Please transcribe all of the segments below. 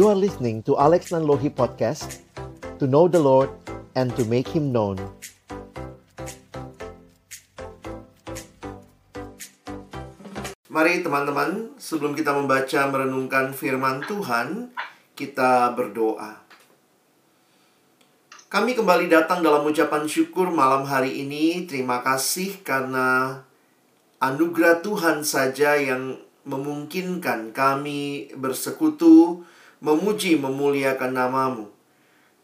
You are listening to Alex Nanlohi Podcast To know the Lord and to make Him known Mari teman-teman, sebelum kita membaca merenungkan firman Tuhan, kita berdoa. Kami kembali datang dalam ucapan syukur malam hari ini. Terima kasih karena anugerah Tuhan saja yang memungkinkan kami bersekutu, memuji, memuliakan namamu.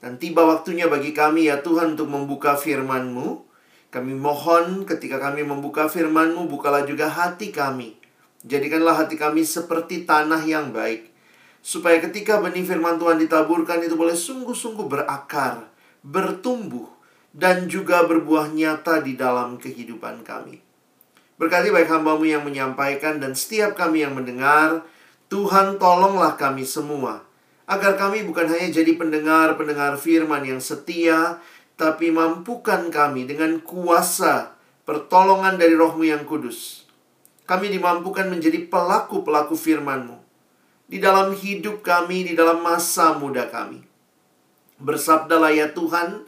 Dan tiba waktunya bagi kami ya Tuhan untuk membuka firman-Mu. Kami mohon ketika kami membuka firman-Mu, bukalah juga hati kami Jadikanlah hati kami seperti tanah yang baik. Supaya ketika benih firman Tuhan ditaburkan itu boleh sungguh-sungguh berakar, bertumbuh, dan juga berbuah nyata di dalam kehidupan kami. Berkati baik hambamu yang menyampaikan dan setiap kami yang mendengar, Tuhan tolonglah kami semua. Agar kami bukan hanya jadi pendengar-pendengar firman yang setia, tapi mampukan kami dengan kuasa pertolongan dari rohmu yang kudus kami dimampukan menjadi pelaku-pelaku firman-Mu. Di dalam hidup kami, di dalam masa muda kami. Bersabdalah ya Tuhan,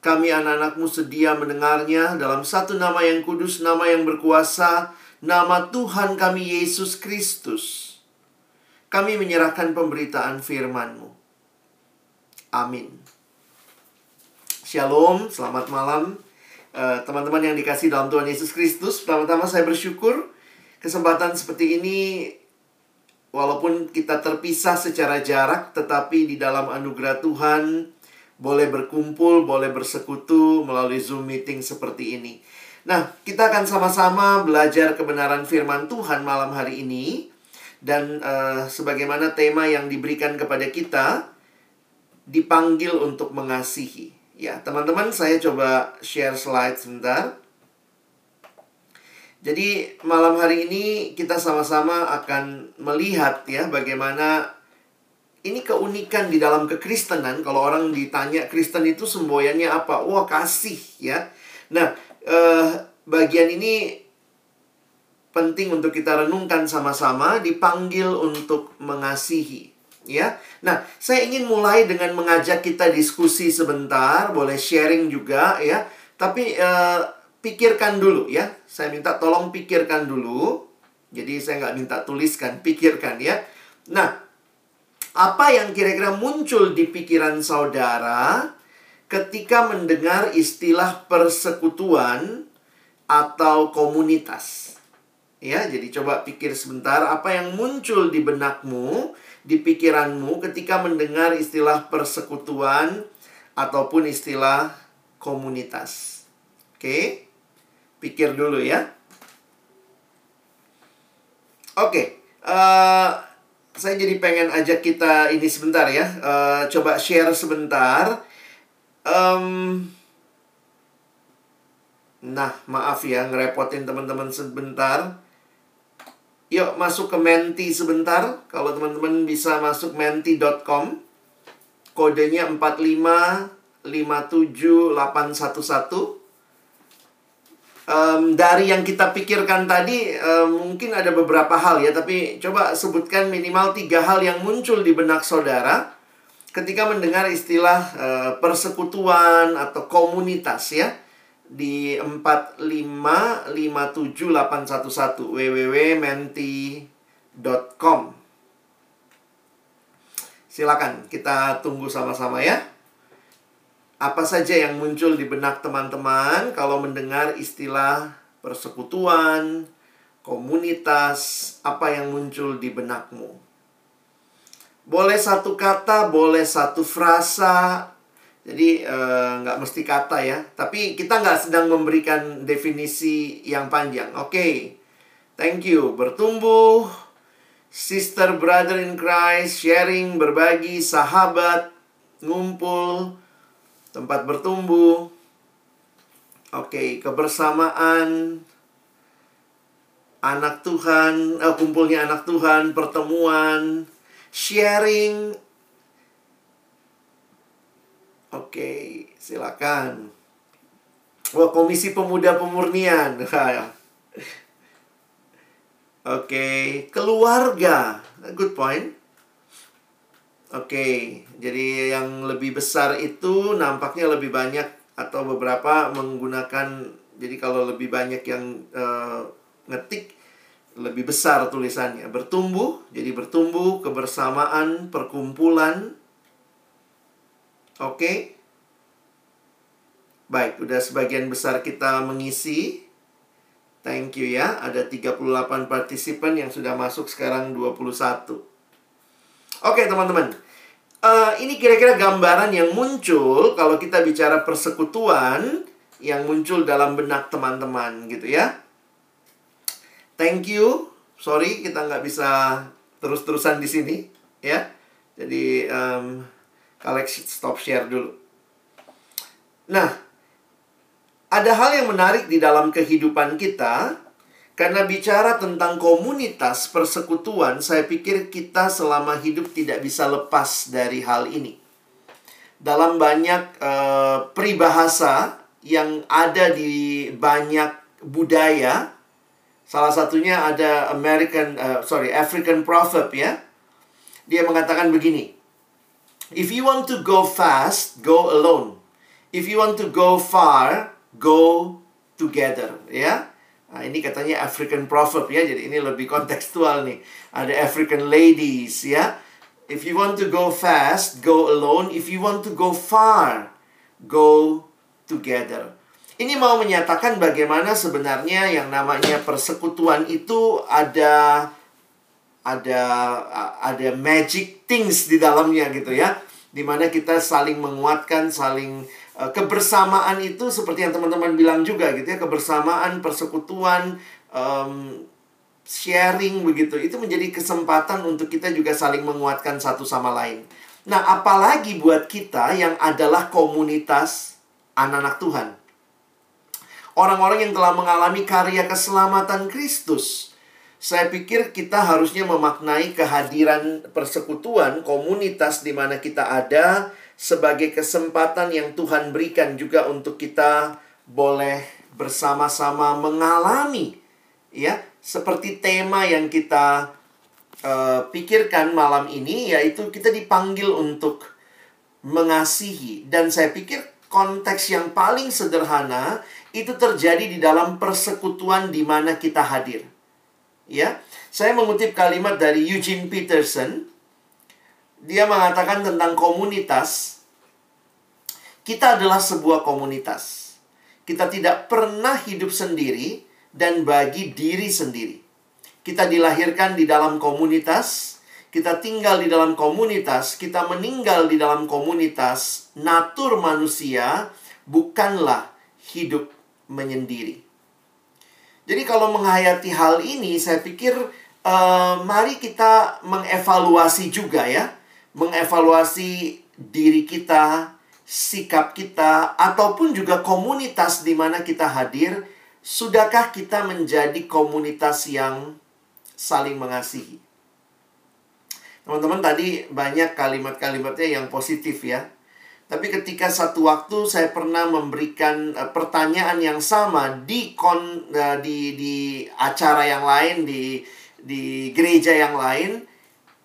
kami anak-anakmu sedia mendengarnya dalam satu nama yang kudus, nama yang berkuasa, nama Tuhan kami Yesus Kristus. Kami menyerahkan pemberitaan firman-Mu. Amin. Shalom, selamat malam. Eh, teman-teman uh, yang dikasih dalam Tuhan Yesus Kristus, pertama-tama saya bersyukur kesempatan seperti ini walaupun kita terpisah secara jarak tetapi di dalam anugerah Tuhan boleh berkumpul, boleh bersekutu melalui Zoom meeting seperti ini. Nah, kita akan sama-sama belajar kebenaran firman Tuhan malam hari ini dan uh, sebagaimana tema yang diberikan kepada kita dipanggil untuk mengasihi. Ya, teman-teman, saya coba share slide sebentar. Jadi malam hari ini kita sama-sama akan melihat ya bagaimana ini keunikan di dalam kekristenan. Kalau orang ditanya Kristen itu semboyannya apa? Wah kasih ya. Nah eh, bagian ini penting untuk kita renungkan sama-sama. Dipanggil untuk mengasihi ya. Nah, saya ingin mulai dengan mengajak kita diskusi sebentar, boleh sharing juga ya. Tapi eh, pikirkan dulu ya. Saya minta tolong pikirkan dulu. Jadi saya nggak minta tuliskan, pikirkan ya. Nah, apa yang kira-kira muncul di pikiran saudara ketika mendengar istilah persekutuan atau komunitas? Ya, jadi coba pikir sebentar apa yang muncul di benakmu, di pikiranmu ketika mendengar istilah persekutuan ataupun istilah komunitas. Oke? Pikir dulu ya. Oke, uh, saya jadi pengen ajak kita ini sebentar ya. Uh, coba share sebentar. Um, nah, maaf ya ngerepotin teman-teman sebentar. Yuk masuk ke Menti sebentar. Kalau teman-teman bisa masuk menti.com. Kodenya 4557811 um, dari yang kita pikirkan tadi um, mungkin ada beberapa hal ya tapi coba sebutkan minimal tiga hal yang muncul di benak saudara ketika mendengar istilah uh, persekutuan atau komunitas ya di 4557811 www.menti.com Silakan kita tunggu sama-sama ya apa saja yang muncul di benak teman-teman kalau mendengar istilah persekutuan, komunitas, apa yang muncul di benakmu? Boleh satu kata, boleh satu frasa, jadi eh, nggak mesti kata ya. Tapi kita nggak sedang memberikan definisi yang panjang. Oke, okay. thank you. Bertumbuh, sister, brother in Christ, sharing, berbagi, sahabat, ngumpul, tempat bertumbuh. Oke, kebersamaan anak Tuhan, eh, kumpulnya anak Tuhan, pertemuan, sharing. Oke, silakan. Wah, Komisi Pemuda Pemurnian. Oke, keluarga. Good point. Oke, jadi yang lebih besar itu nampaknya lebih banyak atau beberapa menggunakan jadi kalau lebih banyak yang uh, ngetik lebih besar tulisannya bertumbuh jadi bertumbuh kebersamaan perkumpulan oke baik udah sebagian besar kita mengisi thank you ya ada 38 partisipan yang sudah masuk sekarang 21 oke teman-teman Uh, ini kira-kira gambaran yang muncul kalau kita bicara persekutuan yang muncul dalam benak teman-teman gitu ya. Thank you. Sorry kita nggak bisa terus-terusan di sini ya. Jadi um, kalian stop share dulu. Nah, ada hal yang menarik di dalam kehidupan kita karena bicara tentang komunitas persekutuan, saya pikir kita selama hidup tidak bisa lepas dari hal ini. Dalam banyak uh, peribahasa yang ada di banyak budaya, salah satunya ada American, uh, sorry African proverb ya. Dia mengatakan begini, If you want to go fast, go alone. If you want to go far, go together. Ya, Nah, ini katanya African proverb ya, jadi ini lebih kontekstual nih. Ada African ladies ya. If you want to go fast, go alone. If you want to go far, go together. Ini mau menyatakan bagaimana sebenarnya yang namanya persekutuan itu ada ada ada magic things di dalamnya gitu ya. Di mana kita saling menguatkan, saling Eh, kebersamaan itu seperti yang teman-teman bilang juga gitu ya. Kebersamaan persekutuan um, sharing begitu. Itu menjadi kesempatan untuk kita juga saling menguatkan satu sama lain. Nah apalagi buat kita yang adalah komunitas anak-anak Tuhan. Orang-orang yang telah mengalami karya keselamatan Kristus saya pikir kita harusnya memaknai kehadiran persekutuan komunitas di mana kita ada sebagai kesempatan yang Tuhan berikan juga untuk kita boleh bersama-sama mengalami ya seperti tema yang kita uh, pikirkan malam ini yaitu kita dipanggil untuk mengasihi. Dan saya pikir konteks yang paling sederhana itu terjadi di dalam persekutuan di mana kita hadir ya saya mengutip kalimat dari Eugene Peterson dia mengatakan tentang komunitas. Kita adalah sebuah komunitas. Kita tidak pernah hidup sendiri dan bagi diri sendiri. Kita dilahirkan di dalam komunitas, kita tinggal di dalam komunitas, kita meninggal di dalam komunitas. Natur manusia bukanlah hidup menyendiri. Jadi kalau menghayati hal ini, saya pikir uh, mari kita mengevaluasi juga ya mengevaluasi diri kita, sikap kita, ataupun juga komunitas di mana kita hadir, sudahkah kita menjadi komunitas yang saling mengasihi? Teman-teman tadi banyak kalimat-kalimatnya yang positif ya. Tapi ketika satu waktu saya pernah memberikan uh, pertanyaan yang sama di kon uh, di di acara yang lain di di gereja yang lain,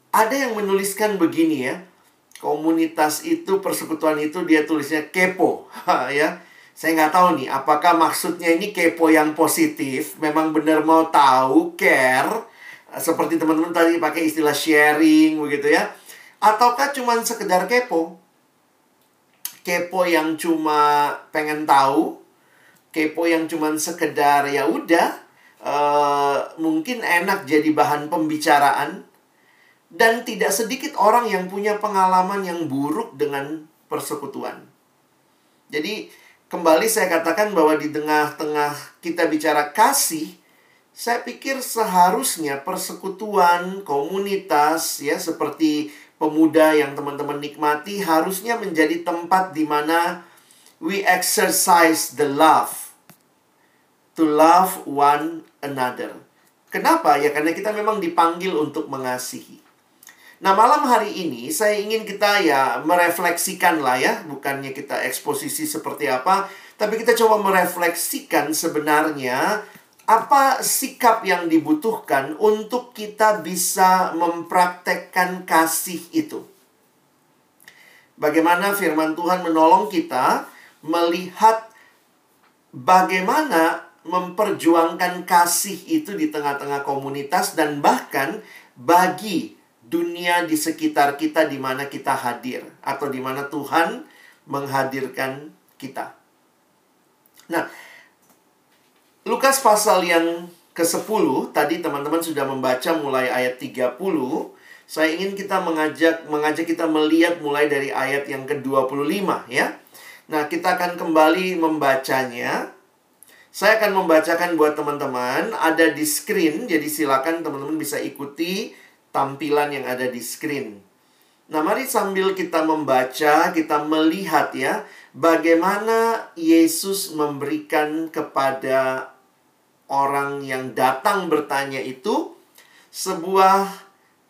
ada yang menuliskan begini ya. Komunitas itu, persekutuan itu dia tulisnya kepo. ya. Saya nggak tahu nih, apakah maksudnya ini kepo yang positif, memang benar mau tahu, care, seperti teman-teman tadi pakai istilah sharing begitu ya. Ataukah cuma sekedar kepo? Kepo yang cuma pengen tahu, kepo yang cuma sekedar ya udah, uh, mungkin enak jadi bahan pembicaraan, dan tidak sedikit orang yang punya pengalaman yang buruk dengan persekutuan. Jadi, kembali saya katakan bahwa di tengah-tengah kita bicara kasih, saya pikir seharusnya persekutuan, komunitas, ya, seperti pemuda yang teman-teman nikmati, harusnya menjadi tempat di mana we exercise the love. To love one another. Kenapa? Ya karena kita memang dipanggil untuk mengasihi. Nah, malam hari ini saya ingin kita ya merefleksikan lah ya, bukannya kita eksposisi seperti apa, tapi kita coba merefleksikan sebenarnya apa sikap yang dibutuhkan untuk kita bisa mempraktekkan kasih itu. Bagaimana firman Tuhan menolong kita melihat bagaimana memperjuangkan kasih itu di tengah-tengah komunitas dan bahkan bagi dunia di sekitar kita di mana kita hadir atau di mana Tuhan menghadirkan kita. Nah, Lukas pasal yang ke-10 tadi teman-teman sudah membaca mulai ayat 30 saya ingin kita mengajak mengajak kita melihat mulai dari ayat yang ke-25 ya. Nah, kita akan kembali membacanya. Saya akan membacakan buat teman-teman, ada di screen, jadi silakan teman-teman bisa ikuti tampilan yang ada di screen. Nah, mari sambil kita membaca, kita melihat ya, bagaimana Yesus memberikan kepada orang yang datang bertanya itu sebuah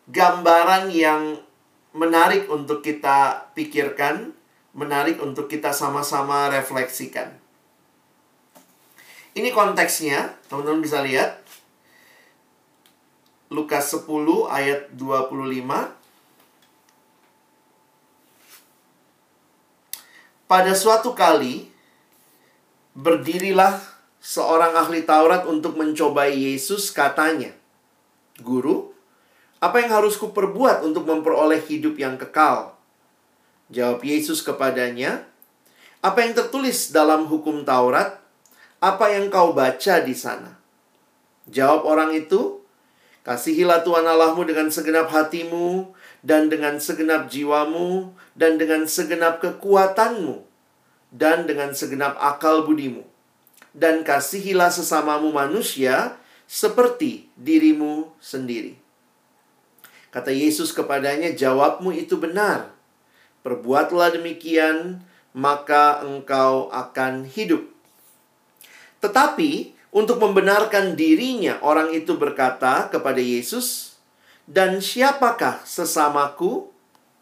gambaran yang menarik untuk kita pikirkan, menarik untuk kita sama-sama refleksikan. Ini konteksnya, teman-teman bisa lihat. Lukas 10 ayat 25. Pada suatu kali, berdirilah seorang ahli Taurat untuk mencobai Yesus katanya, Guru, apa yang harus kuperbuat untuk memperoleh hidup yang kekal? Jawab Yesus kepadanya, Apa yang tertulis dalam hukum Taurat? Apa yang kau baca di sana? Jawab orang itu, Kasihilah Tuhan Allahmu dengan segenap hatimu, dan dengan segenap jiwamu, dan dengan segenap kekuatanmu, dan dengan segenap akal budimu. Dan kasihilah sesamamu manusia seperti dirimu sendiri. Kata Yesus kepadanya, "Jawabmu itu benar. Perbuatlah demikian, maka engkau akan hidup." Tetapi untuk membenarkan dirinya, orang itu berkata kepada Yesus, "Dan siapakah sesamaku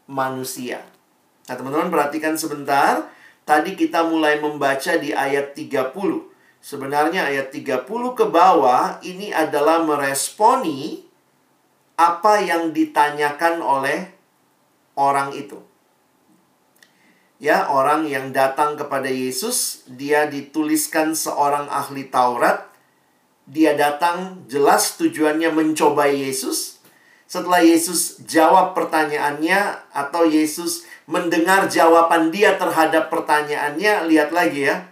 manusia?" Nah, teman-teman perhatikan sebentar. Tadi kita mulai membaca di ayat 30. Sebenarnya ayat 30 ke bawah ini adalah meresponi apa yang ditanyakan oleh orang itu. Ya, orang yang datang kepada Yesus, dia dituliskan seorang ahli Taurat. Dia datang jelas tujuannya mencobai Yesus. Setelah Yesus jawab pertanyaannya atau Yesus mendengar jawaban dia terhadap pertanyaannya, lihat lagi ya.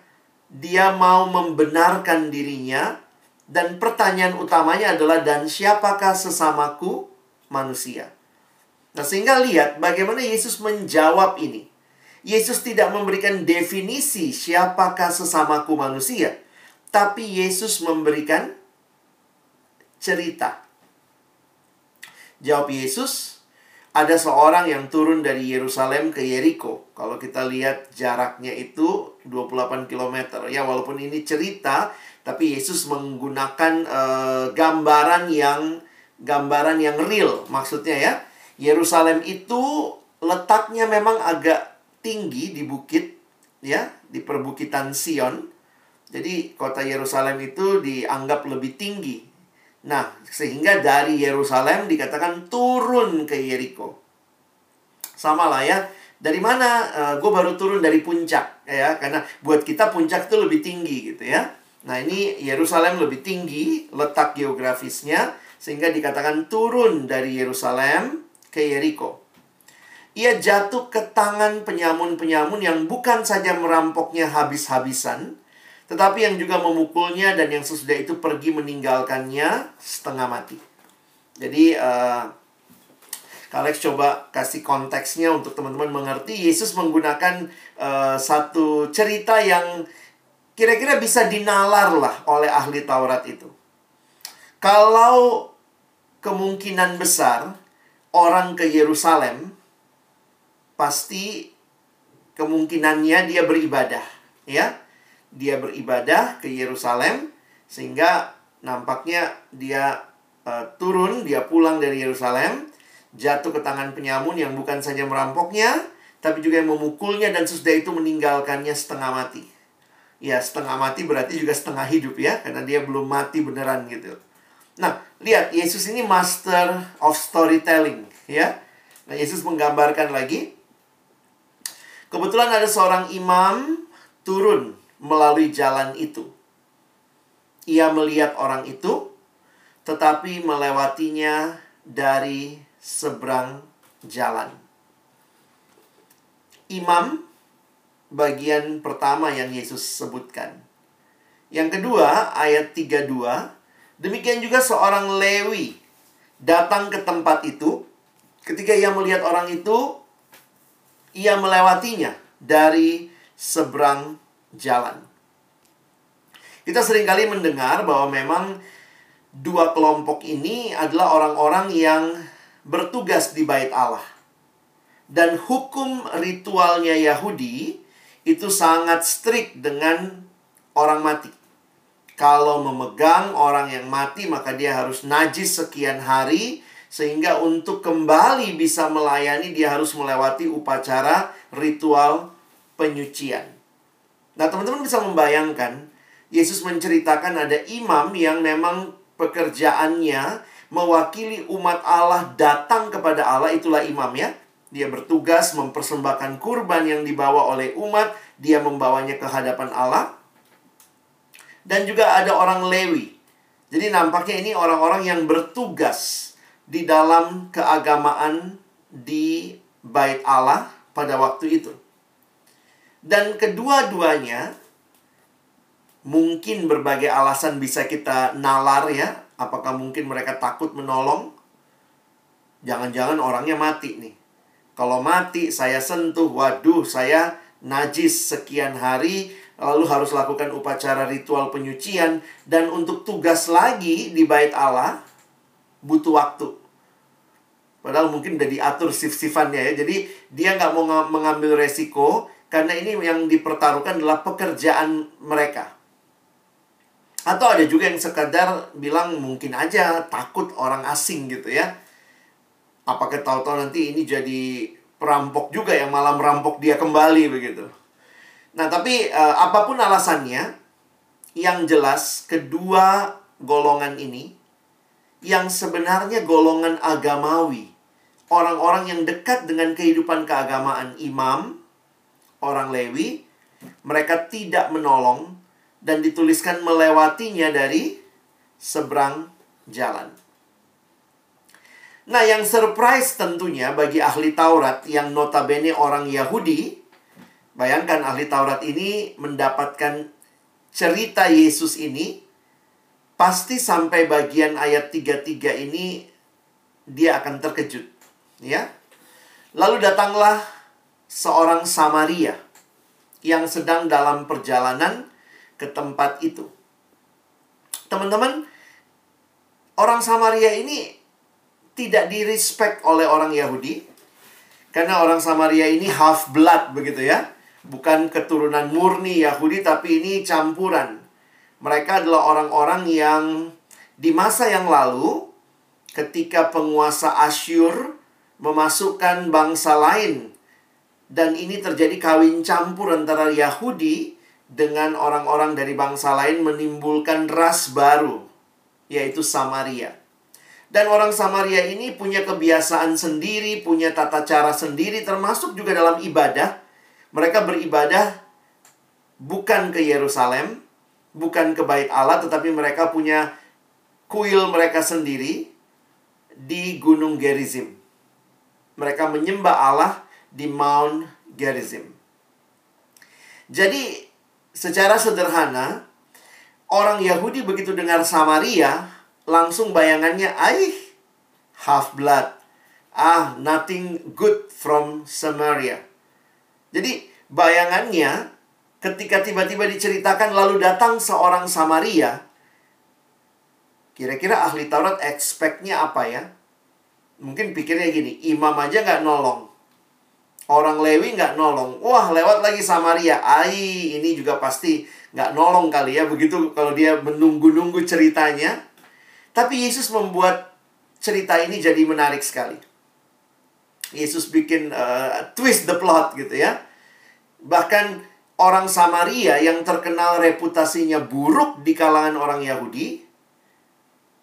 Dia mau membenarkan dirinya dan pertanyaan utamanya adalah dan siapakah sesamaku manusia? Nah, sehingga lihat bagaimana Yesus menjawab ini. Yesus tidak memberikan definisi siapakah sesamaku manusia, tapi Yesus memberikan cerita. Jawab Yesus, ada seorang yang turun dari Yerusalem ke Yeriko. Kalau kita lihat jaraknya itu 28 km. Ya, walaupun ini cerita, tapi Yesus menggunakan uh, gambaran yang gambaran yang real maksudnya ya. Yerusalem itu letaknya memang agak tinggi di bukit ya, di perbukitan Sion. Jadi kota Yerusalem itu dianggap lebih tinggi. Nah, sehingga dari Yerusalem dikatakan turun ke Yeriko. Sama lah ya. Dari mana? Uh, eh, gue baru turun dari puncak ya, karena buat kita puncak itu lebih tinggi gitu ya. Nah, ini Yerusalem lebih tinggi letak geografisnya sehingga dikatakan turun dari Yerusalem ke Yeriko. Ia jatuh ke tangan penyamun-penyamun yang bukan saja merampoknya habis-habisan, tetapi yang juga memukulnya dan yang sesudah itu pergi meninggalkannya setengah mati. Jadi, uh, Alex coba kasih konteksnya untuk teman-teman mengerti. Yesus menggunakan uh, satu cerita yang kira-kira bisa dinalar lah oleh ahli Taurat itu. Kalau kemungkinan besar orang ke Yerusalem, pasti kemungkinannya dia beribadah, ya. Dia beribadah ke Yerusalem sehingga nampaknya dia uh, turun, dia pulang dari Yerusalem, jatuh ke tangan penyamun yang bukan saja merampoknya, tapi juga yang memukulnya dan sesudah itu meninggalkannya setengah mati ya setengah mati berarti juga setengah hidup ya karena dia belum mati beneran gitu. Nah, lihat Yesus ini master of storytelling ya. Nah, Yesus menggambarkan lagi Kebetulan ada seorang imam turun melalui jalan itu. Ia melihat orang itu, tetapi melewatinya dari seberang jalan. Imam bagian pertama yang Yesus sebutkan. Yang kedua, ayat 32, demikian juga seorang Lewi datang ke tempat itu. Ketika ia melihat orang itu, ia melewatinya dari seberang jalan. Kita sering kali mendengar bahwa memang dua kelompok ini adalah orang-orang yang bertugas di bait Allah. Dan hukum ritualnya Yahudi itu sangat strict dengan orang mati. Kalau memegang orang yang mati, maka dia harus najis sekian hari, sehingga untuk kembali bisa melayani dia harus melewati upacara ritual penyucian. Nah, teman-teman bisa membayangkan Yesus menceritakan ada imam yang memang pekerjaannya mewakili umat Allah datang kepada Allah itulah imam ya. Dia bertugas mempersembahkan kurban yang dibawa oleh umat, dia membawanya ke hadapan Allah. Dan juga ada orang Lewi. Jadi nampaknya ini orang-orang yang bertugas di dalam keagamaan di bait Allah pada waktu itu. Dan kedua-duanya mungkin berbagai alasan bisa kita nalar ya. Apakah mungkin mereka takut menolong? Jangan-jangan orangnya mati nih. Kalau mati saya sentuh, waduh saya najis sekian hari, lalu harus lakukan upacara ritual penyucian dan untuk tugas lagi di bait Allah butuh waktu. Padahal mungkin udah diatur sif-sifannya ya. Jadi dia nggak mau mengambil resiko karena ini yang dipertaruhkan adalah pekerjaan mereka. Atau ada juga yang sekadar bilang mungkin aja takut orang asing gitu ya. Apakah tahu-tahu nanti ini jadi perampok juga yang malah merampok dia kembali begitu. Nah, tapi uh, apa pun alasannya, yang jelas kedua golongan ini yang sebenarnya golongan agamawi, orang-orang yang dekat dengan kehidupan keagamaan imam, orang Lewi, mereka tidak menolong dan dituliskan melewatinya dari seberang jalan. Nah, yang surprise tentunya bagi ahli Taurat yang notabene orang Yahudi, bayangkan ahli Taurat ini mendapatkan cerita Yesus ini pasti sampai bagian ayat 33 ini dia akan terkejut ya lalu datanglah seorang Samaria yang sedang dalam perjalanan ke tempat itu. Teman-teman orang Samaria ini tidak direspek oleh orang Yahudi karena orang Samaria ini half blood begitu ya. Bukan keturunan murni Yahudi tapi ini campuran. Mereka adalah orang-orang yang di masa yang lalu ketika penguasa Asyur memasukkan bangsa lain dan ini terjadi kawin campur antara Yahudi dengan orang-orang dari bangsa lain menimbulkan ras baru yaitu Samaria. Dan orang Samaria ini punya kebiasaan sendiri, punya tata cara sendiri termasuk juga dalam ibadah. Mereka beribadah bukan ke Yerusalem, bukan ke bait Allah tetapi mereka punya kuil mereka sendiri di Gunung Gerizim. Mereka menyembah Allah di Mount Gerizim. Jadi secara sederhana orang Yahudi begitu dengar Samaria langsung bayangannya aih half blood. Ah, nothing good from Samaria. Jadi bayangannya ketika tiba-tiba diceritakan lalu datang seorang Samaria, kira-kira ahli Taurat expect-nya apa ya? Mungkin pikirnya gini, imam aja nggak nolong. Orang Lewi nggak nolong. Wah, lewat lagi Samaria. Ai, ini juga pasti nggak nolong kali ya. Begitu kalau dia menunggu-nunggu ceritanya. Tapi Yesus membuat cerita ini jadi menarik sekali. Yesus bikin uh, twist the plot gitu ya. Bahkan orang Samaria yang terkenal reputasinya buruk di kalangan orang Yahudi,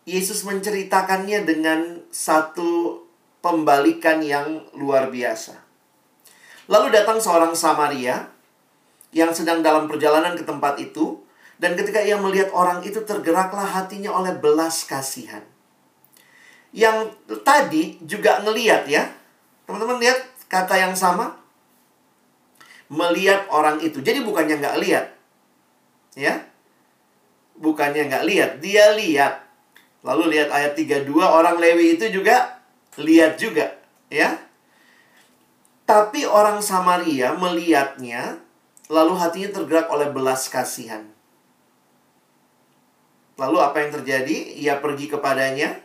Yesus menceritakannya dengan satu pembalikan yang luar biasa. Lalu datang seorang Samaria yang sedang dalam perjalanan ke tempat itu. Dan ketika ia melihat orang itu tergeraklah hatinya oleh belas kasihan. Yang tadi juga ngeliat ya. Teman-teman lihat kata yang sama. Melihat orang itu. Jadi bukannya nggak lihat. Ya. Bukannya nggak lihat. Dia lihat. Lalu lihat ayat 32. Orang Lewi itu juga lihat juga. Ya. Tapi orang Samaria melihatnya. Lalu hatinya tergerak oleh belas kasihan. Lalu apa yang terjadi? Ia pergi kepadanya,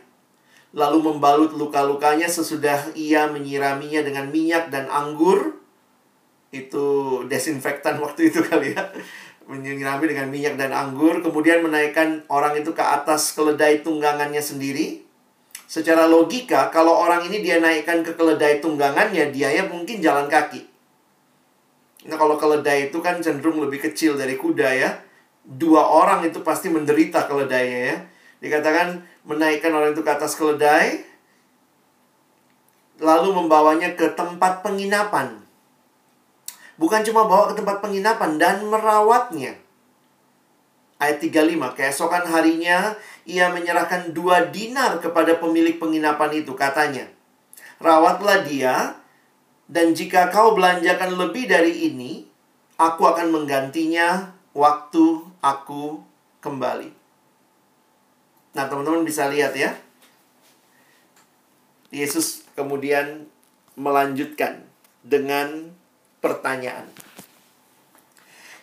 lalu membalut luka-lukanya sesudah ia menyiraminya dengan minyak dan anggur. Itu desinfektan waktu itu kali ya. Menyirami dengan minyak dan anggur, kemudian menaikkan orang itu ke atas keledai tunggangannya sendiri. Secara logika, kalau orang ini dia naikkan ke keledai tunggangannya, dia ya mungkin jalan kaki. Nah, kalau keledai itu kan cenderung lebih kecil dari kuda ya dua orang itu pasti menderita keledainya ya. Dikatakan menaikkan orang itu ke atas keledai, lalu membawanya ke tempat penginapan. Bukan cuma bawa ke tempat penginapan dan merawatnya. Ayat 35, keesokan harinya ia menyerahkan dua dinar kepada pemilik penginapan itu, katanya. Rawatlah dia, dan jika kau belanjakan lebih dari ini, aku akan menggantinya waktu aku kembali. Nah, teman-teman bisa lihat ya. Yesus kemudian melanjutkan dengan pertanyaan.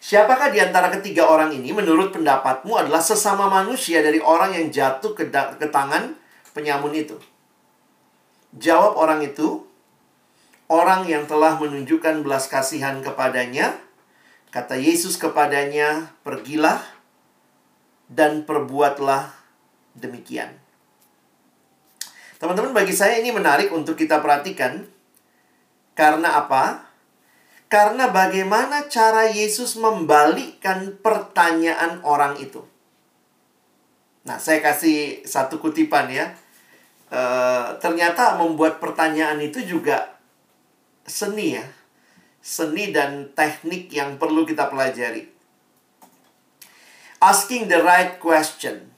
Siapakah di antara ketiga orang ini menurut pendapatmu adalah sesama manusia dari orang yang jatuh ke, ke tangan penyamun itu? Jawab orang itu, orang yang telah menunjukkan belas kasihan kepadanya Kata Yesus kepadanya, "Pergilah dan perbuatlah demikian." Teman-teman, bagi saya ini menarik untuk kita perhatikan. Karena apa? Karena bagaimana cara Yesus membalikkan pertanyaan orang itu. Nah, saya kasih satu kutipan ya. E, ternyata membuat pertanyaan itu juga seni ya seni dan teknik yang perlu kita pelajari. Asking the right question.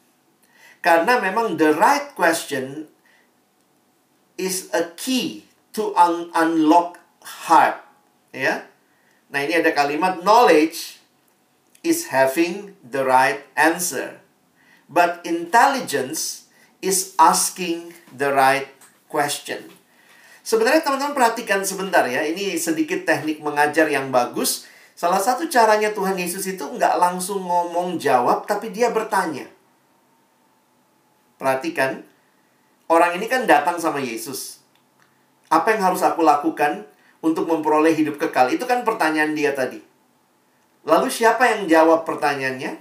Karena memang the right question is a key to un unlock heart. Ya. Nah, ini ada kalimat knowledge is having the right answer. But intelligence is asking the right question. Sebenarnya teman-teman perhatikan sebentar ya, ini sedikit teknik mengajar yang bagus. Salah satu caranya Tuhan Yesus itu nggak langsung ngomong jawab, tapi dia bertanya. Perhatikan, orang ini kan datang sama Yesus. Apa yang harus aku lakukan untuk memperoleh hidup kekal? Itu kan pertanyaan dia tadi. Lalu siapa yang jawab pertanyaannya?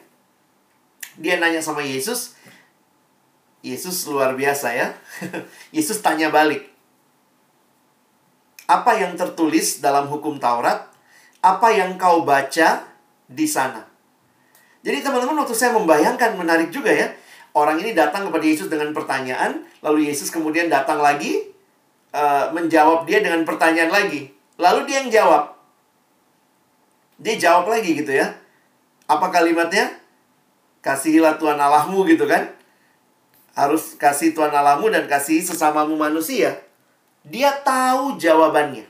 Dia nanya sama Yesus. Yesus luar biasa ya. Yesus tanya balik apa yang tertulis dalam hukum Taurat, apa yang kau baca di sana. Jadi teman-teman waktu saya membayangkan menarik juga ya. Orang ini datang kepada Yesus dengan pertanyaan, lalu Yesus kemudian datang lagi uh, menjawab dia dengan pertanyaan lagi. Lalu dia yang jawab. Dia jawab lagi gitu ya. Apa kalimatnya? Kasihilah Tuhan Allahmu gitu kan. Harus kasih Tuhan Allahmu dan kasih sesamamu manusia. Dia tahu jawabannya.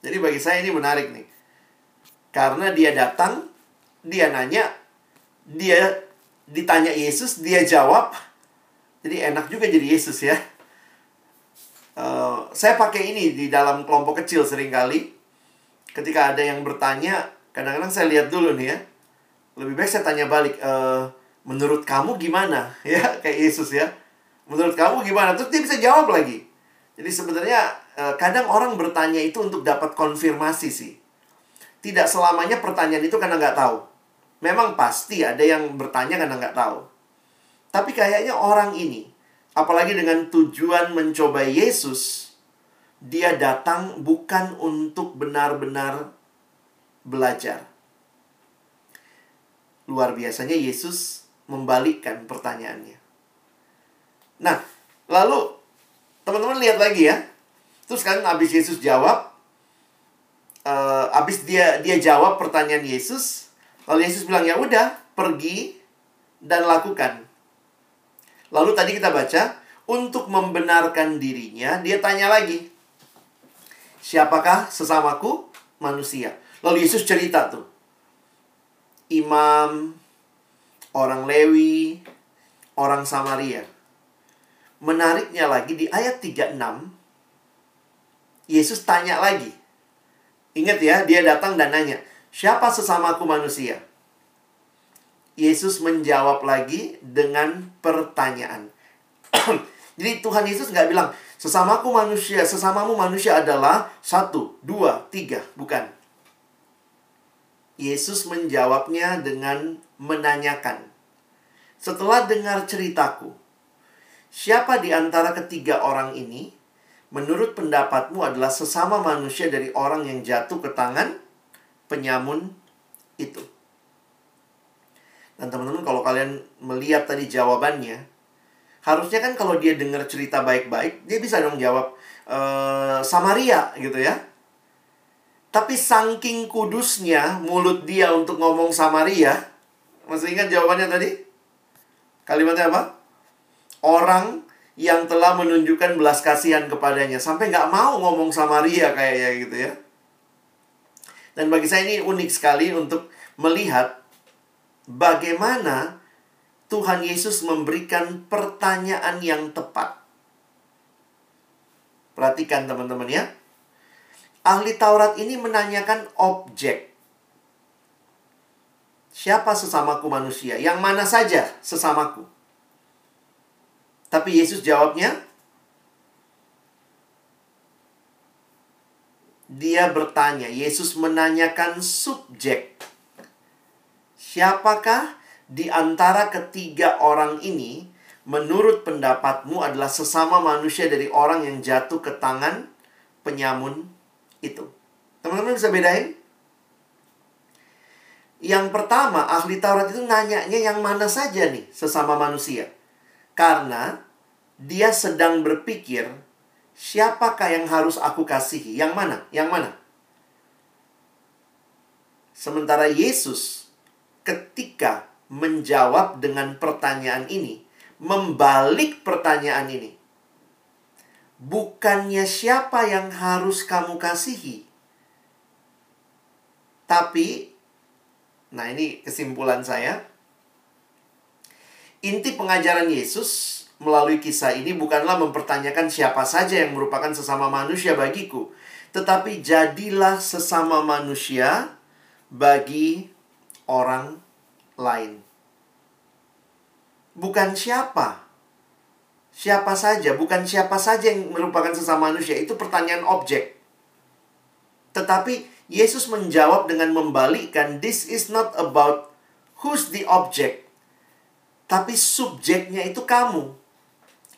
Jadi bagi saya ini menarik nih. Karena dia datang, dia nanya, dia ditanya Yesus, dia jawab. Jadi enak juga jadi Yesus ya. Saya pakai ini di dalam kelompok kecil sering kali. Ketika ada yang bertanya, kadang-kadang saya lihat dulu nih ya. Lebih baik saya tanya balik, uh, menurut kamu gimana? Ya, kayak Yesus ya. Menurut kamu gimana? Terus dia bisa jawab lagi. Jadi sebenarnya eh, kadang orang bertanya itu untuk dapat konfirmasi sih. Tidak selamanya pertanyaan itu karena nggak tahu. Memang pasti ada yang bertanya karena nggak tahu. Tapi kayaknya orang ini, apalagi dengan tujuan mencoba Yesus, dia datang bukan untuk benar-benar belajar. Luar biasanya Yesus membalikkan pertanyaannya. Nah, lalu Teman-teman lihat lagi ya. Terus kan habis Yesus jawab, uh, abis dia dia jawab pertanyaan Yesus, lalu Yesus bilang ya udah pergi dan lakukan. Lalu tadi kita baca untuk membenarkan dirinya dia tanya lagi, siapakah sesamaku manusia? Lalu Yesus cerita tuh, imam, orang Lewi, orang Samaria. Menariknya lagi di ayat 36, Yesus tanya lagi, Ingat ya, dia datang dan nanya, siapa sesamaku manusia? Yesus menjawab lagi dengan pertanyaan. Jadi Tuhan Yesus nggak bilang, sesamaku manusia, sesamamu manusia adalah satu, dua, tiga. Bukan. Yesus menjawabnya dengan menanyakan. Setelah dengar ceritaku, siapa di antara ketiga orang ini menurut pendapatmu adalah sesama manusia dari orang yang jatuh ke tangan penyamun itu. Dan teman-teman kalau kalian melihat tadi jawabannya, harusnya kan kalau dia dengar cerita baik-baik, dia bisa dong jawab e, Samaria gitu ya. Tapi saking kudusnya mulut dia untuk ngomong Samaria, masih ingat jawabannya tadi? Kalimatnya apa? Orang yang telah menunjukkan belas kasihan kepadanya sampai nggak mau ngomong Samaria kayaknya gitu ya. Dan bagi saya ini unik sekali untuk melihat bagaimana Tuhan Yesus memberikan pertanyaan yang tepat. Perhatikan teman-teman ya. Ahli Taurat ini menanyakan objek. Siapa sesamaku manusia? Yang mana saja sesamaku? Tapi Yesus jawabnya, dia bertanya, Yesus menanyakan subjek. Siapakah di antara ketiga orang ini menurut pendapatmu adalah sesama manusia dari orang yang jatuh ke tangan penyamun itu? Teman-teman bisa bedain? Yang pertama, ahli Taurat itu nanyanya yang mana saja nih sesama manusia. Karena dia sedang berpikir, siapakah yang harus aku kasihi? Yang mana? Yang mana? Sementara Yesus ketika menjawab dengan pertanyaan ini, membalik pertanyaan ini. Bukannya siapa yang harus kamu kasihi, tapi, nah ini kesimpulan saya, Inti pengajaran Yesus melalui kisah ini bukanlah mempertanyakan siapa saja yang merupakan sesama manusia bagiku, tetapi jadilah sesama manusia bagi orang lain. Bukan siapa, siapa saja, bukan siapa saja yang merupakan sesama manusia, itu pertanyaan objek. Tetapi Yesus menjawab dengan membalikkan, "This is not about who's the object, tapi subjeknya itu kamu.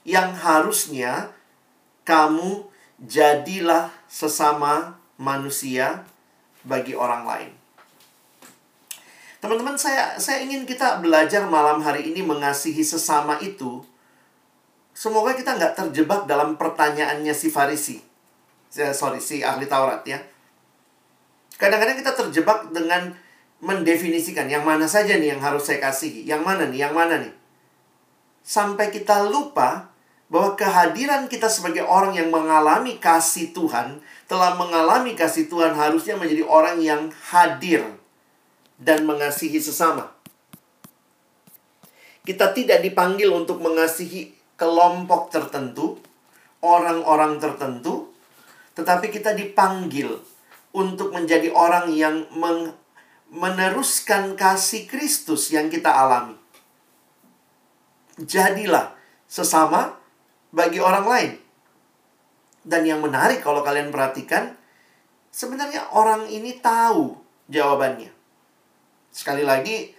Yang harusnya kamu jadilah sesama manusia bagi orang lain. Teman-teman, saya saya ingin kita belajar malam hari ini mengasihi sesama itu. Semoga kita nggak terjebak dalam pertanyaannya si Farisi. Sorry, si ahli Taurat ya. Kadang-kadang kita terjebak dengan mendefinisikan yang mana saja nih yang harus saya kasihi, yang mana nih, yang mana nih. Sampai kita lupa bahwa kehadiran kita sebagai orang yang mengalami kasih Tuhan, telah mengalami kasih Tuhan harusnya menjadi orang yang hadir dan mengasihi sesama. Kita tidak dipanggil untuk mengasihi kelompok tertentu, orang-orang tertentu, tetapi kita dipanggil untuk menjadi orang yang meng meneruskan kasih Kristus yang kita alami. Jadilah sesama bagi orang lain. Dan yang menarik kalau kalian perhatikan, sebenarnya orang ini tahu jawabannya. Sekali lagi,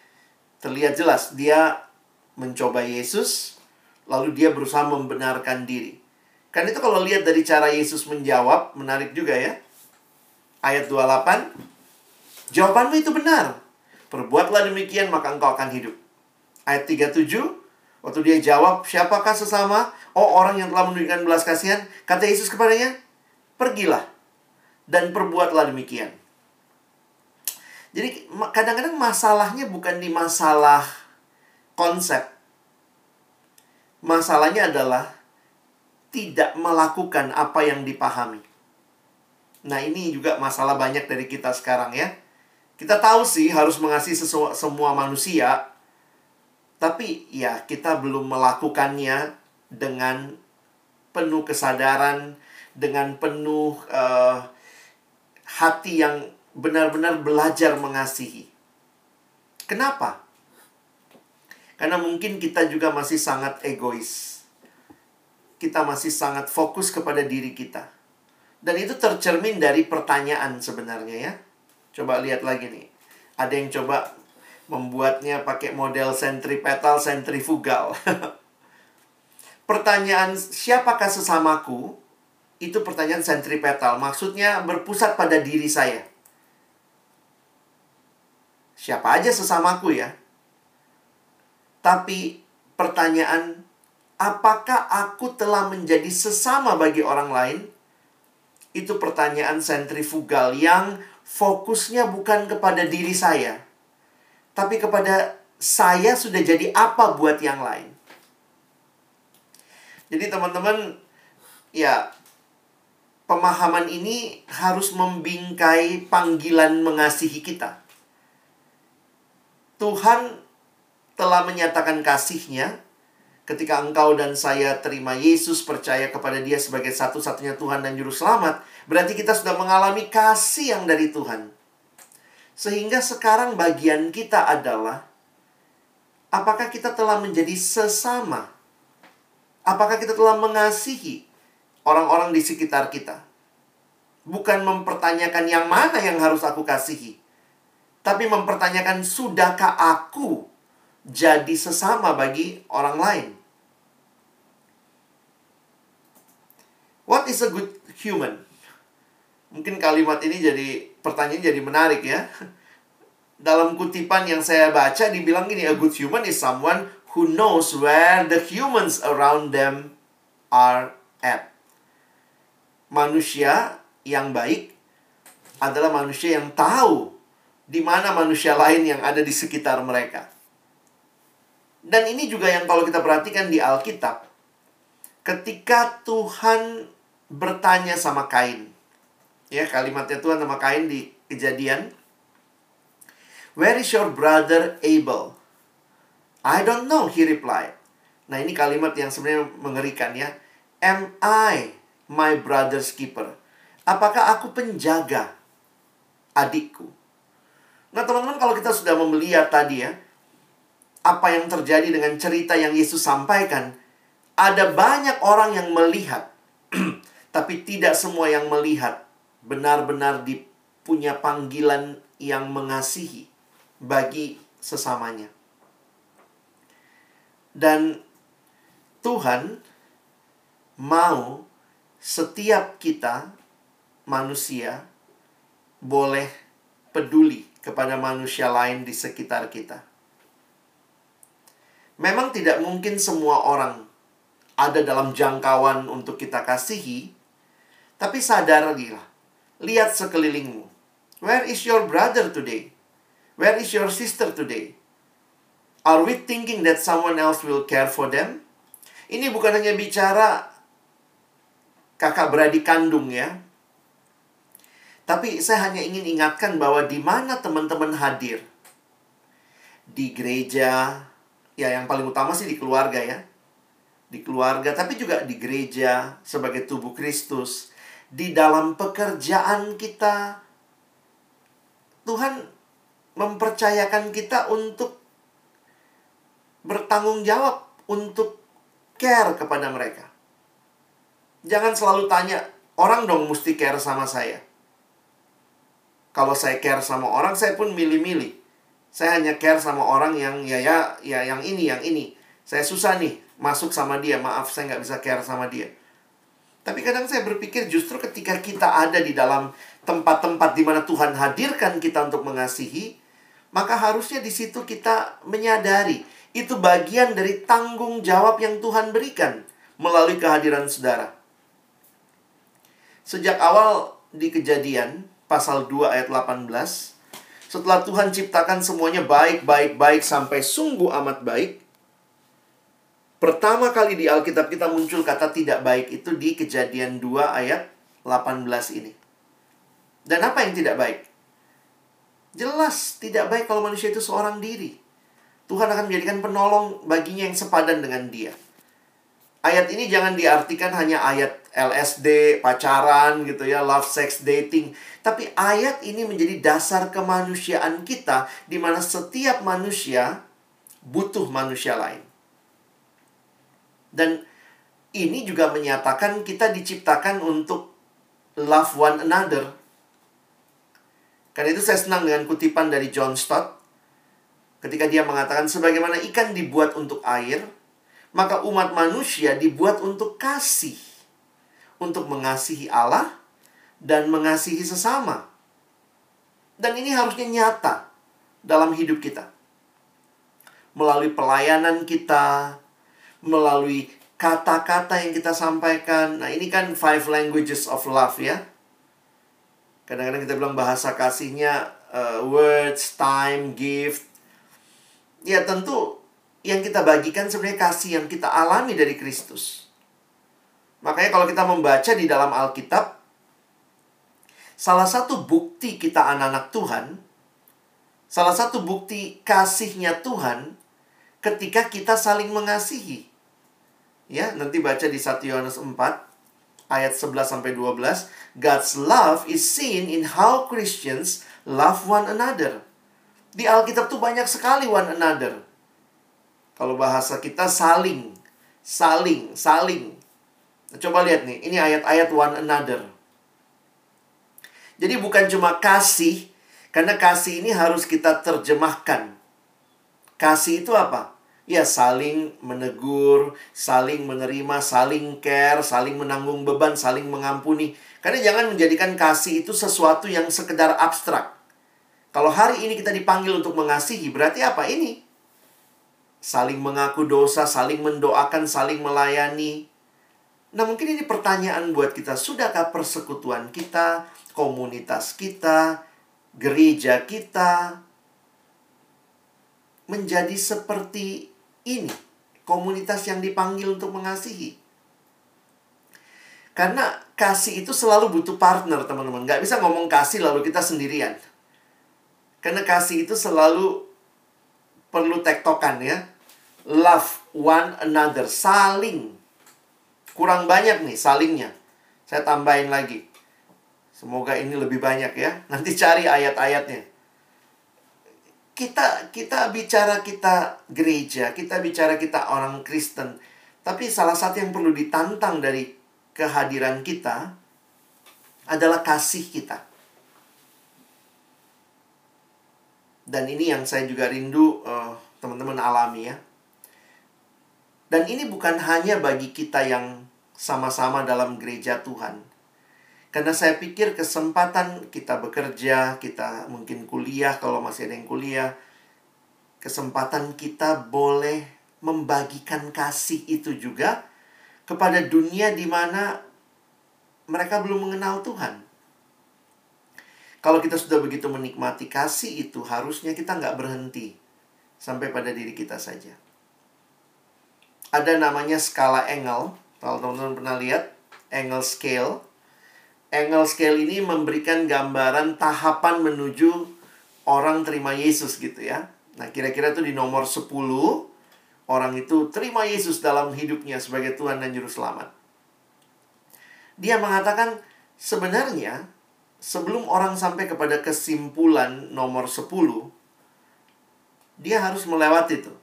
terlihat jelas dia mencoba Yesus, lalu dia berusaha membenarkan diri. Kan itu kalau lihat dari cara Yesus menjawab, menarik juga ya. Ayat 28, Jawabanmu itu benar. Perbuatlah demikian maka engkau akan hidup. Ayat 37, waktu dia jawab, siapakah sesama? Oh orang yang telah menunjukkan belas kasihan. Kata Yesus kepadanya, pergilah. dan perbuatlah demikian. Jadi kadang-kadang masalahnya bukan di masalah konsep. Masalahnya adalah tidak melakukan apa yang dipahami. Nah, ini juga masalah banyak dari kita sekarang ya. Kita tahu sih harus mengasihi semua manusia, tapi ya kita belum melakukannya dengan penuh kesadaran, dengan penuh uh, hati yang benar-benar belajar mengasihi. Kenapa? Karena mungkin kita juga masih sangat egois. Kita masih sangat fokus kepada diri kita. Dan itu tercermin dari pertanyaan sebenarnya ya. Coba lihat lagi nih. Ada yang coba membuatnya pakai model sentripetal sentrifugal. pertanyaan siapakah sesamaku? Itu pertanyaan sentripetal. Maksudnya berpusat pada diri saya siapa aja sesamaku ya. Tapi pertanyaan, apakah aku telah menjadi sesama bagi orang lain? Itu pertanyaan sentrifugal yang fokusnya bukan kepada diri saya, tapi kepada saya sudah jadi apa buat yang lain. Jadi teman-teman, ya pemahaman ini harus membingkai panggilan mengasihi kita. Tuhan telah menyatakan kasihnya ketika engkau dan saya terima Yesus percaya kepada dia sebagai satu-satunya Tuhan dan Juru Selamat, berarti kita sudah mengalami kasih yang dari Tuhan. Sehingga sekarang bagian kita adalah apakah kita telah menjadi sesama? Apakah kita telah mengasihi orang-orang di sekitar kita? Bukan mempertanyakan yang mana yang harus aku kasihi, tapi mempertanyakan sudahkah aku jadi sesama bagi orang lain. What is a good human? Mungkin kalimat ini jadi pertanyaan jadi menarik ya. Dalam kutipan yang saya baca dibilang gini, a good human is someone who knows where the humans around them are at. Manusia yang baik adalah manusia yang tahu di mana manusia lain yang ada di sekitar mereka. Dan ini juga yang kalau kita perhatikan di Alkitab, ketika Tuhan bertanya sama Kain, ya kalimatnya Tuhan sama Kain di kejadian, Where is your brother Abel? I don't know, he replied. Nah ini kalimat yang sebenarnya mengerikan ya. Am I my brother's keeper? Apakah aku penjaga adikku? Nah, teman-teman, kalau kita sudah melihat tadi ya, apa yang terjadi dengan cerita yang Yesus sampaikan, ada banyak orang yang melihat, tapi tidak semua yang melihat benar-benar punya panggilan yang mengasihi bagi sesamanya. Dan Tuhan mau setiap kita manusia boleh peduli kepada manusia lain di sekitar kita. Memang tidak mungkin semua orang ada dalam jangkauan untuk kita kasihi, tapi sadarilah, lihat sekelilingmu. Where is your brother today? Where is your sister today? Are we thinking that someone else will care for them? Ini bukan hanya bicara kakak beradik kandung ya, tapi saya hanya ingin ingatkan bahwa di mana teman-teman hadir. Di gereja, ya yang paling utama sih di keluarga ya. Di keluarga, tapi juga di gereja sebagai tubuh Kristus. Di dalam pekerjaan kita. Tuhan mempercayakan kita untuk bertanggung jawab untuk care kepada mereka. Jangan selalu tanya, orang dong mesti care sama saya. Kalau saya care sama orang, saya pun milih-milih. Saya hanya care sama orang yang ya ya ya yang ini, yang ini. Saya susah nih masuk sama dia. Maaf, saya nggak bisa care sama dia. Tapi kadang saya berpikir justru ketika kita ada di dalam tempat-tempat di mana Tuhan hadirkan kita untuk mengasihi, maka harusnya di situ kita menyadari itu bagian dari tanggung jawab yang Tuhan berikan melalui kehadiran saudara. Sejak awal di kejadian pasal 2 ayat 18. Setelah Tuhan ciptakan semuanya baik, baik, baik sampai sungguh amat baik. Pertama kali di Alkitab kita muncul kata tidak baik itu di kejadian 2 ayat 18 ini. Dan apa yang tidak baik? Jelas tidak baik kalau manusia itu seorang diri. Tuhan akan menjadikan penolong baginya yang sepadan dengan dia. Ayat ini jangan diartikan hanya ayat LSD, pacaran gitu ya, love, sex, dating. Tapi ayat ini menjadi dasar kemanusiaan kita di mana setiap manusia butuh manusia lain. Dan ini juga menyatakan kita diciptakan untuk love one another. Karena itu saya senang dengan kutipan dari John Stott. Ketika dia mengatakan sebagaimana ikan dibuat untuk air, maka umat manusia dibuat untuk kasih, untuk mengasihi Allah dan mengasihi sesama. Dan ini harusnya nyata dalam hidup kita. Melalui pelayanan kita, melalui kata-kata yang kita sampaikan. Nah, ini kan five languages of love ya. Kadang-kadang kita bilang bahasa kasihnya uh, words, time, gift. Ya tentu yang kita bagikan sebenarnya kasih yang kita alami dari Kristus. Makanya kalau kita membaca di dalam Alkitab, salah satu bukti kita anak-anak Tuhan, salah satu bukti kasihnya Tuhan ketika kita saling mengasihi. Ya, nanti baca di 1 Yohanes 4 ayat 11 sampai 12, God's love is seen in how Christians love one another. Di Alkitab tuh banyak sekali one another. Kalau bahasa kita saling, saling, saling. Coba lihat nih, ini ayat-ayat one another. Jadi bukan cuma kasih, karena kasih ini harus kita terjemahkan. Kasih itu apa? Ya saling menegur, saling menerima, saling care, saling menanggung beban, saling mengampuni. Karena jangan menjadikan kasih itu sesuatu yang sekedar abstrak. Kalau hari ini kita dipanggil untuk mengasihi, berarti apa ini? saling mengaku dosa, saling mendoakan, saling melayani. Nah, mungkin ini pertanyaan buat kita. Sudahkah persekutuan kita, komunitas kita, gereja kita menjadi seperti ini? Komunitas yang dipanggil untuk mengasihi. Karena kasih itu selalu butuh partner, teman-teman. Nggak bisa ngomong kasih lalu kita sendirian. Karena kasih itu selalu perlu tektokan ya love one another, saling. Kurang banyak nih salingnya. Saya tambahin lagi. Semoga ini lebih banyak ya. Nanti cari ayat-ayatnya. Kita kita bicara kita gereja, kita bicara kita orang Kristen. Tapi salah satu yang perlu ditantang dari kehadiran kita adalah kasih kita. Dan ini yang saya juga rindu uh, teman-teman alami ya dan ini bukan hanya bagi kita yang sama-sama dalam gereja Tuhan. Karena saya pikir kesempatan kita bekerja, kita mungkin kuliah kalau masih ada yang kuliah, kesempatan kita boleh membagikan kasih itu juga kepada dunia di mana mereka belum mengenal Tuhan. Kalau kita sudah begitu menikmati kasih itu, harusnya kita nggak berhenti sampai pada diri kita saja ada namanya skala Engel. Kalau teman-teman pernah lihat Engel scale. Engel scale ini memberikan gambaran tahapan menuju orang terima Yesus gitu ya. Nah, kira-kira itu di nomor 10 orang itu terima Yesus dalam hidupnya sebagai Tuhan dan juru selamat. Dia mengatakan sebenarnya sebelum orang sampai kepada kesimpulan nomor 10 dia harus melewati itu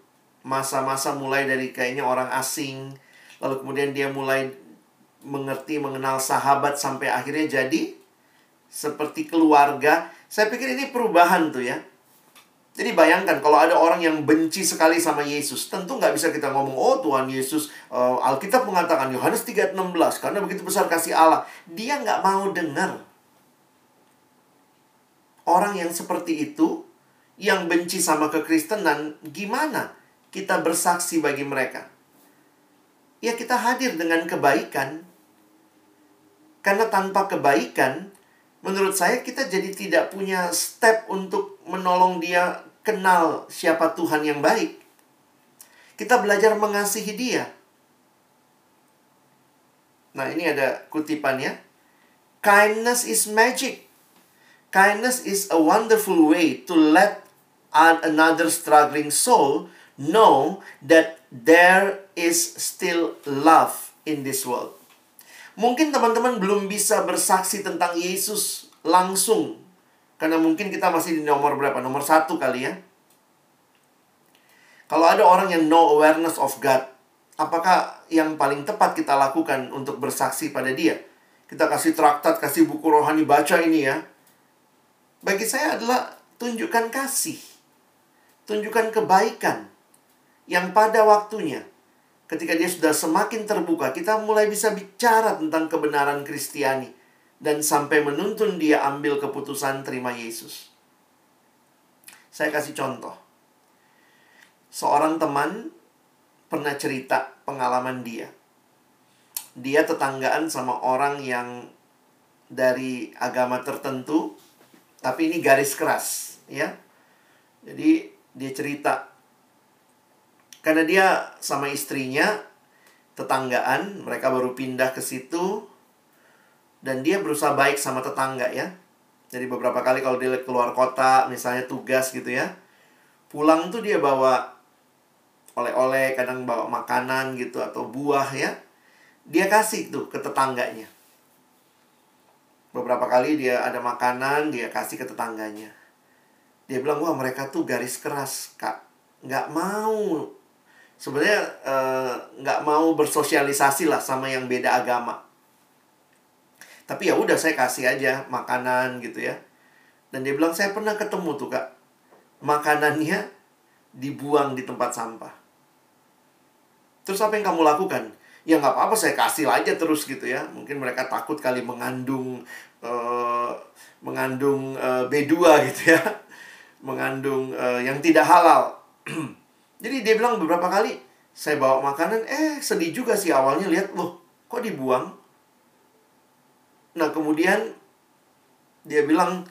masa-masa mulai dari kayaknya orang asing, lalu kemudian dia mulai mengerti, mengenal sahabat sampai akhirnya jadi seperti keluarga. Saya pikir ini perubahan tuh ya. Jadi bayangkan kalau ada orang yang benci sekali sama Yesus, tentu nggak bisa kita ngomong, oh Tuhan Yesus, uh, Alkitab mengatakan Yohanes 3:16 karena begitu besar kasih Allah. Dia nggak mau dengar. Orang yang seperti itu, yang benci sama kekristenan, gimana? kita bersaksi bagi mereka? Ya kita hadir dengan kebaikan. Karena tanpa kebaikan, menurut saya kita jadi tidak punya step untuk menolong dia kenal siapa Tuhan yang baik. Kita belajar mengasihi dia. Nah, ini ada kutipannya. Kindness is magic. Kindness is a wonderful way to let another struggling soul know that there is still love in this world. Mungkin teman-teman belum bisa bersaksi tentang Yesus langsung. Karena mungkin kita masih di nomor berapa? Nomor satu kali ya. Kalau ada orang yang no awareness of God, apakah yang paling tepat kita lakukan untuk bersaksi pada dia? Kita kasih traktat, kasih buku rohani, baca ini ya. Bagi saya adalah tunjukkan kasih. Tunjukkan kebaikan. Yang pada waktunya, ketika dia sudah semakin terbuka, kita mulai bisa bicara tentang kebenaran Kristiani. Dan sampai menuntun dia ambil keputusan terima Yesus. Saya kasih contoh seorang teman pernah cerita pengalaman dia. Dia tetanggaan sama orang yang dari agama tertentu, tapi ini garis keras, ya. Jadi dia cerita karena dia sama istrinya tetanggaan, mereka baru pindah ke situ dan dia berusaha baik sama tetangga ya. Jadi beberapa kali kalau dia keluar kota, misalnya tugas gitu ya, pulang tuh dia bawa oleh-oleh, kadang bawa makanan gitu atau buah ya. Dia kasih tuh ke tetangganya. Beberapa kali dia ada makanan, dia kasih ke tetangganya. Dia bilang, wah mereka tuh garis keras, kak. Nggak mau. Sebenarnya eh, nggak mau bersosialisasi lah sama yang beda agama. Tapi ya udah saya kasih aja makanan gitu ya. Dan dia bilang, saya pernah ketemu tuh kak. Makanannya dibuang di tempat sampah. Terus apa yang kamu lakukan? Ya nggak apa-apa saya kasih aja terus gitu ya. Mungkin mereka takut kali mengandung uh, mengandung uh, B2 gitu ya. Mengandung uh, yang tidak halal. Jadi dia bilang beberapa kali saya bawa makanan, eh sedih juga sih awalnya lihat loh, kok dibuang? Nah, kemudian dia bilang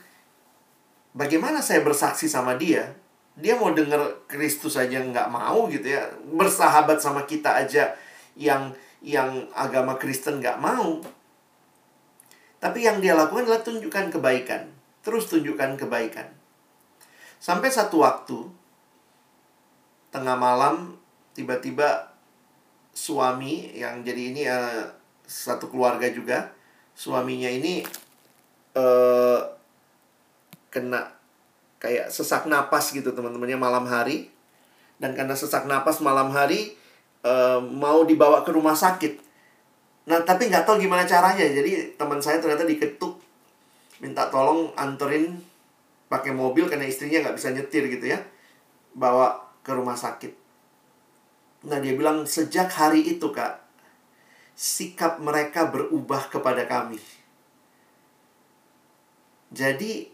bagaimana saya bersaksi sama dia? Dia mau denger Kristus aja nggak mau gitu ya. Bersahabat sama kita aja yang yang agama Kristen nggak mau. Tapi yang dia lakukan adalah tunjukkan kebaikan. Terus tunjukkan kebaikan. Sampai satu waktu tengah malam tiba-tiba suami yang jadi ini uh, satu keluarga juga suaminya ini uh, kena kayak sesak napas gitu teman-temannya malam hari. Dan karena sesak napas malam hari e, mau dibawa ke rumah sakit. Nah tapi nggak tahu gimana caranya. Jadi teman saya ternyata diketuk minta tolong anterin pakai mobil karena istrinya nggak bisa nyetir gitu ya. Bawa ke rumah sakit nah dia bilang sejak hari itu kak sikap mereka berubah kepada kami jadi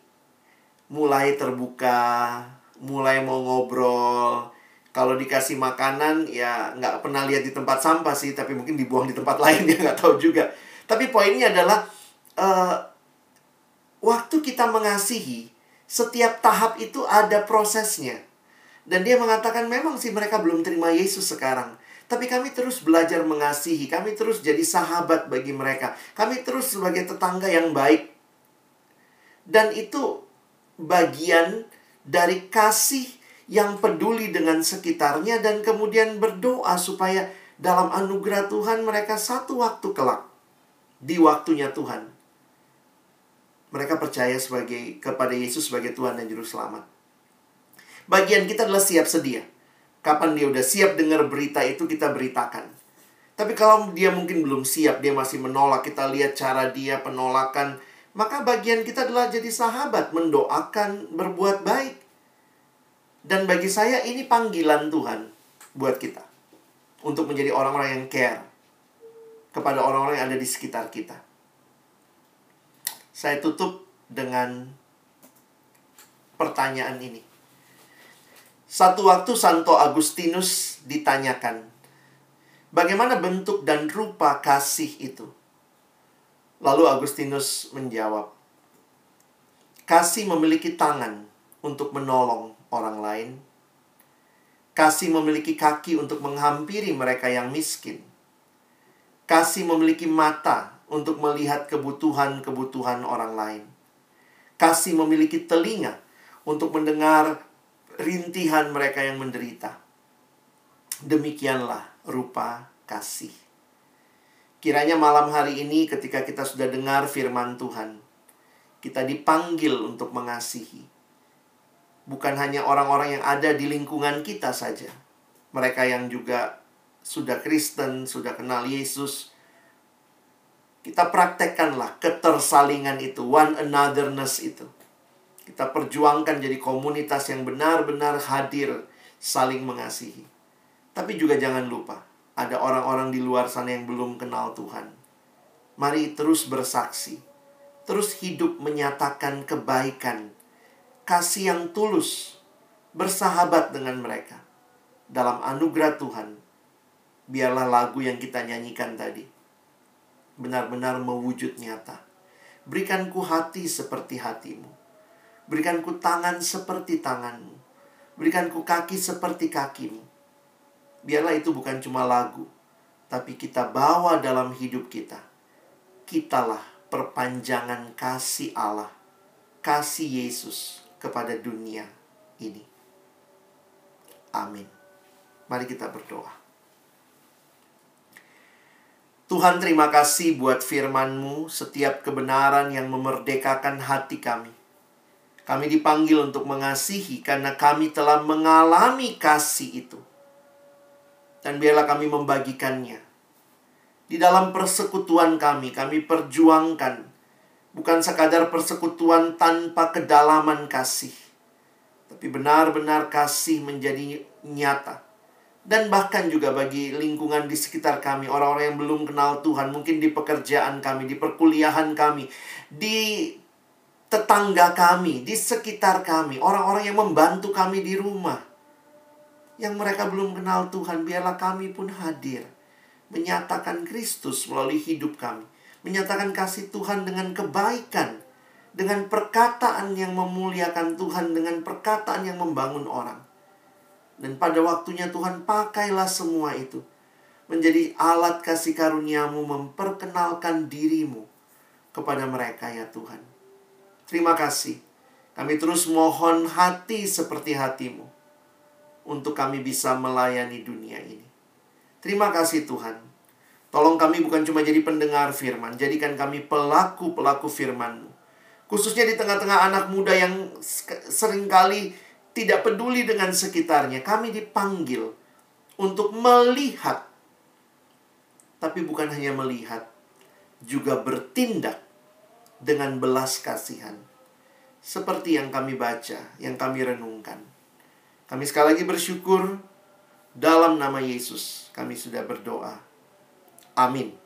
mulai terbuka, mulai mau ngobrol. Kalau dikasih makanan ya nggak pernah lihat di tempat sampah sih, tapi mungkin dibuang di tempat lain ya nggak tahu juga. Tapi poinnya adalah uh, waktu kita mengasihi, setiap tahap itu ada prosesnya. Dan dia mengatakan memang sih mereka belum terima Yesus sekarang. Tapi kami terus belajar mengasihi, kami terus jadi sahabat bagi mereka. Kami terus sebagai tetangga yang baik. Dan itu bagian dari kasih yang peduli dengan sekitarnya dan kemudian berdoa supaya dalam anugerah Tuhan mereka satu waktu kelak di waktunya Tuhan mereka percaya sebagai kepada Yesus sebagai Tuhan dan juru selamat. Bagian kita adalah siap sedia. Kapan dia udah siap dengar berita itu kita beritakan. Tapi kalau dia mungkin belum siap, dia masih menolak, kita lihat cara dia penolakan maka bagian kita adalah jadi sahabat, mendoakan, berbuat baik. Dan bagi saya ini panggilan Tuhan buat kita. Untuk menjadi orang-orang yang care kepada orang-orang yang ada di sekitar kita. Saya tutup dengan pertanyaan ini. Satu waktu Santo Agustinus ditanyakan, bagaimana bentuk dan rupa kasih itu? Lalu Agustinus menjawab, Kasih memiliki tangan untuk menolong orang lain. Kasih memiliki kaki untuk menghampiri mereka yang miskin. Kasih memiliki mata untuk melihat kebutuhan-kebutuhan orang lain. Kasih memiliki telinga untuk mendengar rintihan mereka yang menderita. Demikianlah rupa kasih. Kiranya malam hari ini ketika kita sudah dengar firman Tuhan, kita dipanggil untuk mengasihi. Bukan hanya orang-orang yang ada di lingkungan kita saja. Mereka yang juga sudah Kristen, sudah kenal Yesus. Kita praktekkanlah ketersalingan itu, one anotherness itu. Kita perjuangkan jadi komunitas yang benar-benar hadir saling mengasihi. Tapi juga jangan lupa, ada orang-orang di luar sana yang belum kenal Tuhan. Mari terus bersaksi terus hidup menyatakan kebaikan, kasih yang tulus, bersahabat dengan mereka. Dalam anugerah Tuhan, biarlah lagu yang kita nyanyikan tadi benar-benar mewujud nyata. Berikanku hati seperti hatimu. Berikanku tangan seperti tanganmu. Berikanku kaki seperti kakimu. Biarlah itu bukan cuma lagu, tapi kita bawa dalam hidup kita. Kitalah perpanjangan kasih Allah, kasih Yesus kepada dunia ini. Amin. Mari kita berdoa. Tuhan terima kasih buat firman-Mu, setiap kebenaran yang memerdekakan hati kami. Kami dipanggil untuk mengasihi karena kami telah mengalami kasih itu. Dan biarlah kami membagikannya di dalam persekutuan kami, kami perjuangkan bukan sekadar persekutuan tanpa kedalaman kasih, tapi benar-benar kasih menjadi nyata. Dan bahkan juga bagi lingkungan di sekitar kami, orang-orang yang belum kenal Tuhan, mungkin di pekerjaan kami, di perkuliahan kami, di tetangga kami, di sekitar kami, orang-orang yang membantu kami di rumah, yang mereka belum kenal Tuhan, biarlah kami pun hadir menyatakan Kristus melalui hidup kami, menyatakan kasih Tuhan dengan kebaikan, dengan perkataan yang memuliakan Tuhan, dengan perkataan yang membangun orang. Dan pada waktunya Tuhan pakailah semua itu menjadi alat kasih karuniamu memperkenalkan dirimu kepada mereka ya Tuhan. Terima kasih. Kami terus mohon hati seperti hatimu untuk kami bisa melayani dunia ini. Terima kasih Tuhan. Tolong kami bukan cuma jadi pendengar firman, jadikan kami pelaku-pelaku firman-Mu. Khususnya di tengah-tengah anak muda yang sering kali tidak peduli dengan sekitarnya. Kami dipanggil untuk melihat. Tapi bukan hanya melihat, juga bertindak dengan belas kasihan. Seperti yang kami baca, yang kami renungkan. Kami sekali lagi bersyukur dalam nama Yesus kami sudah berdoa. Amin.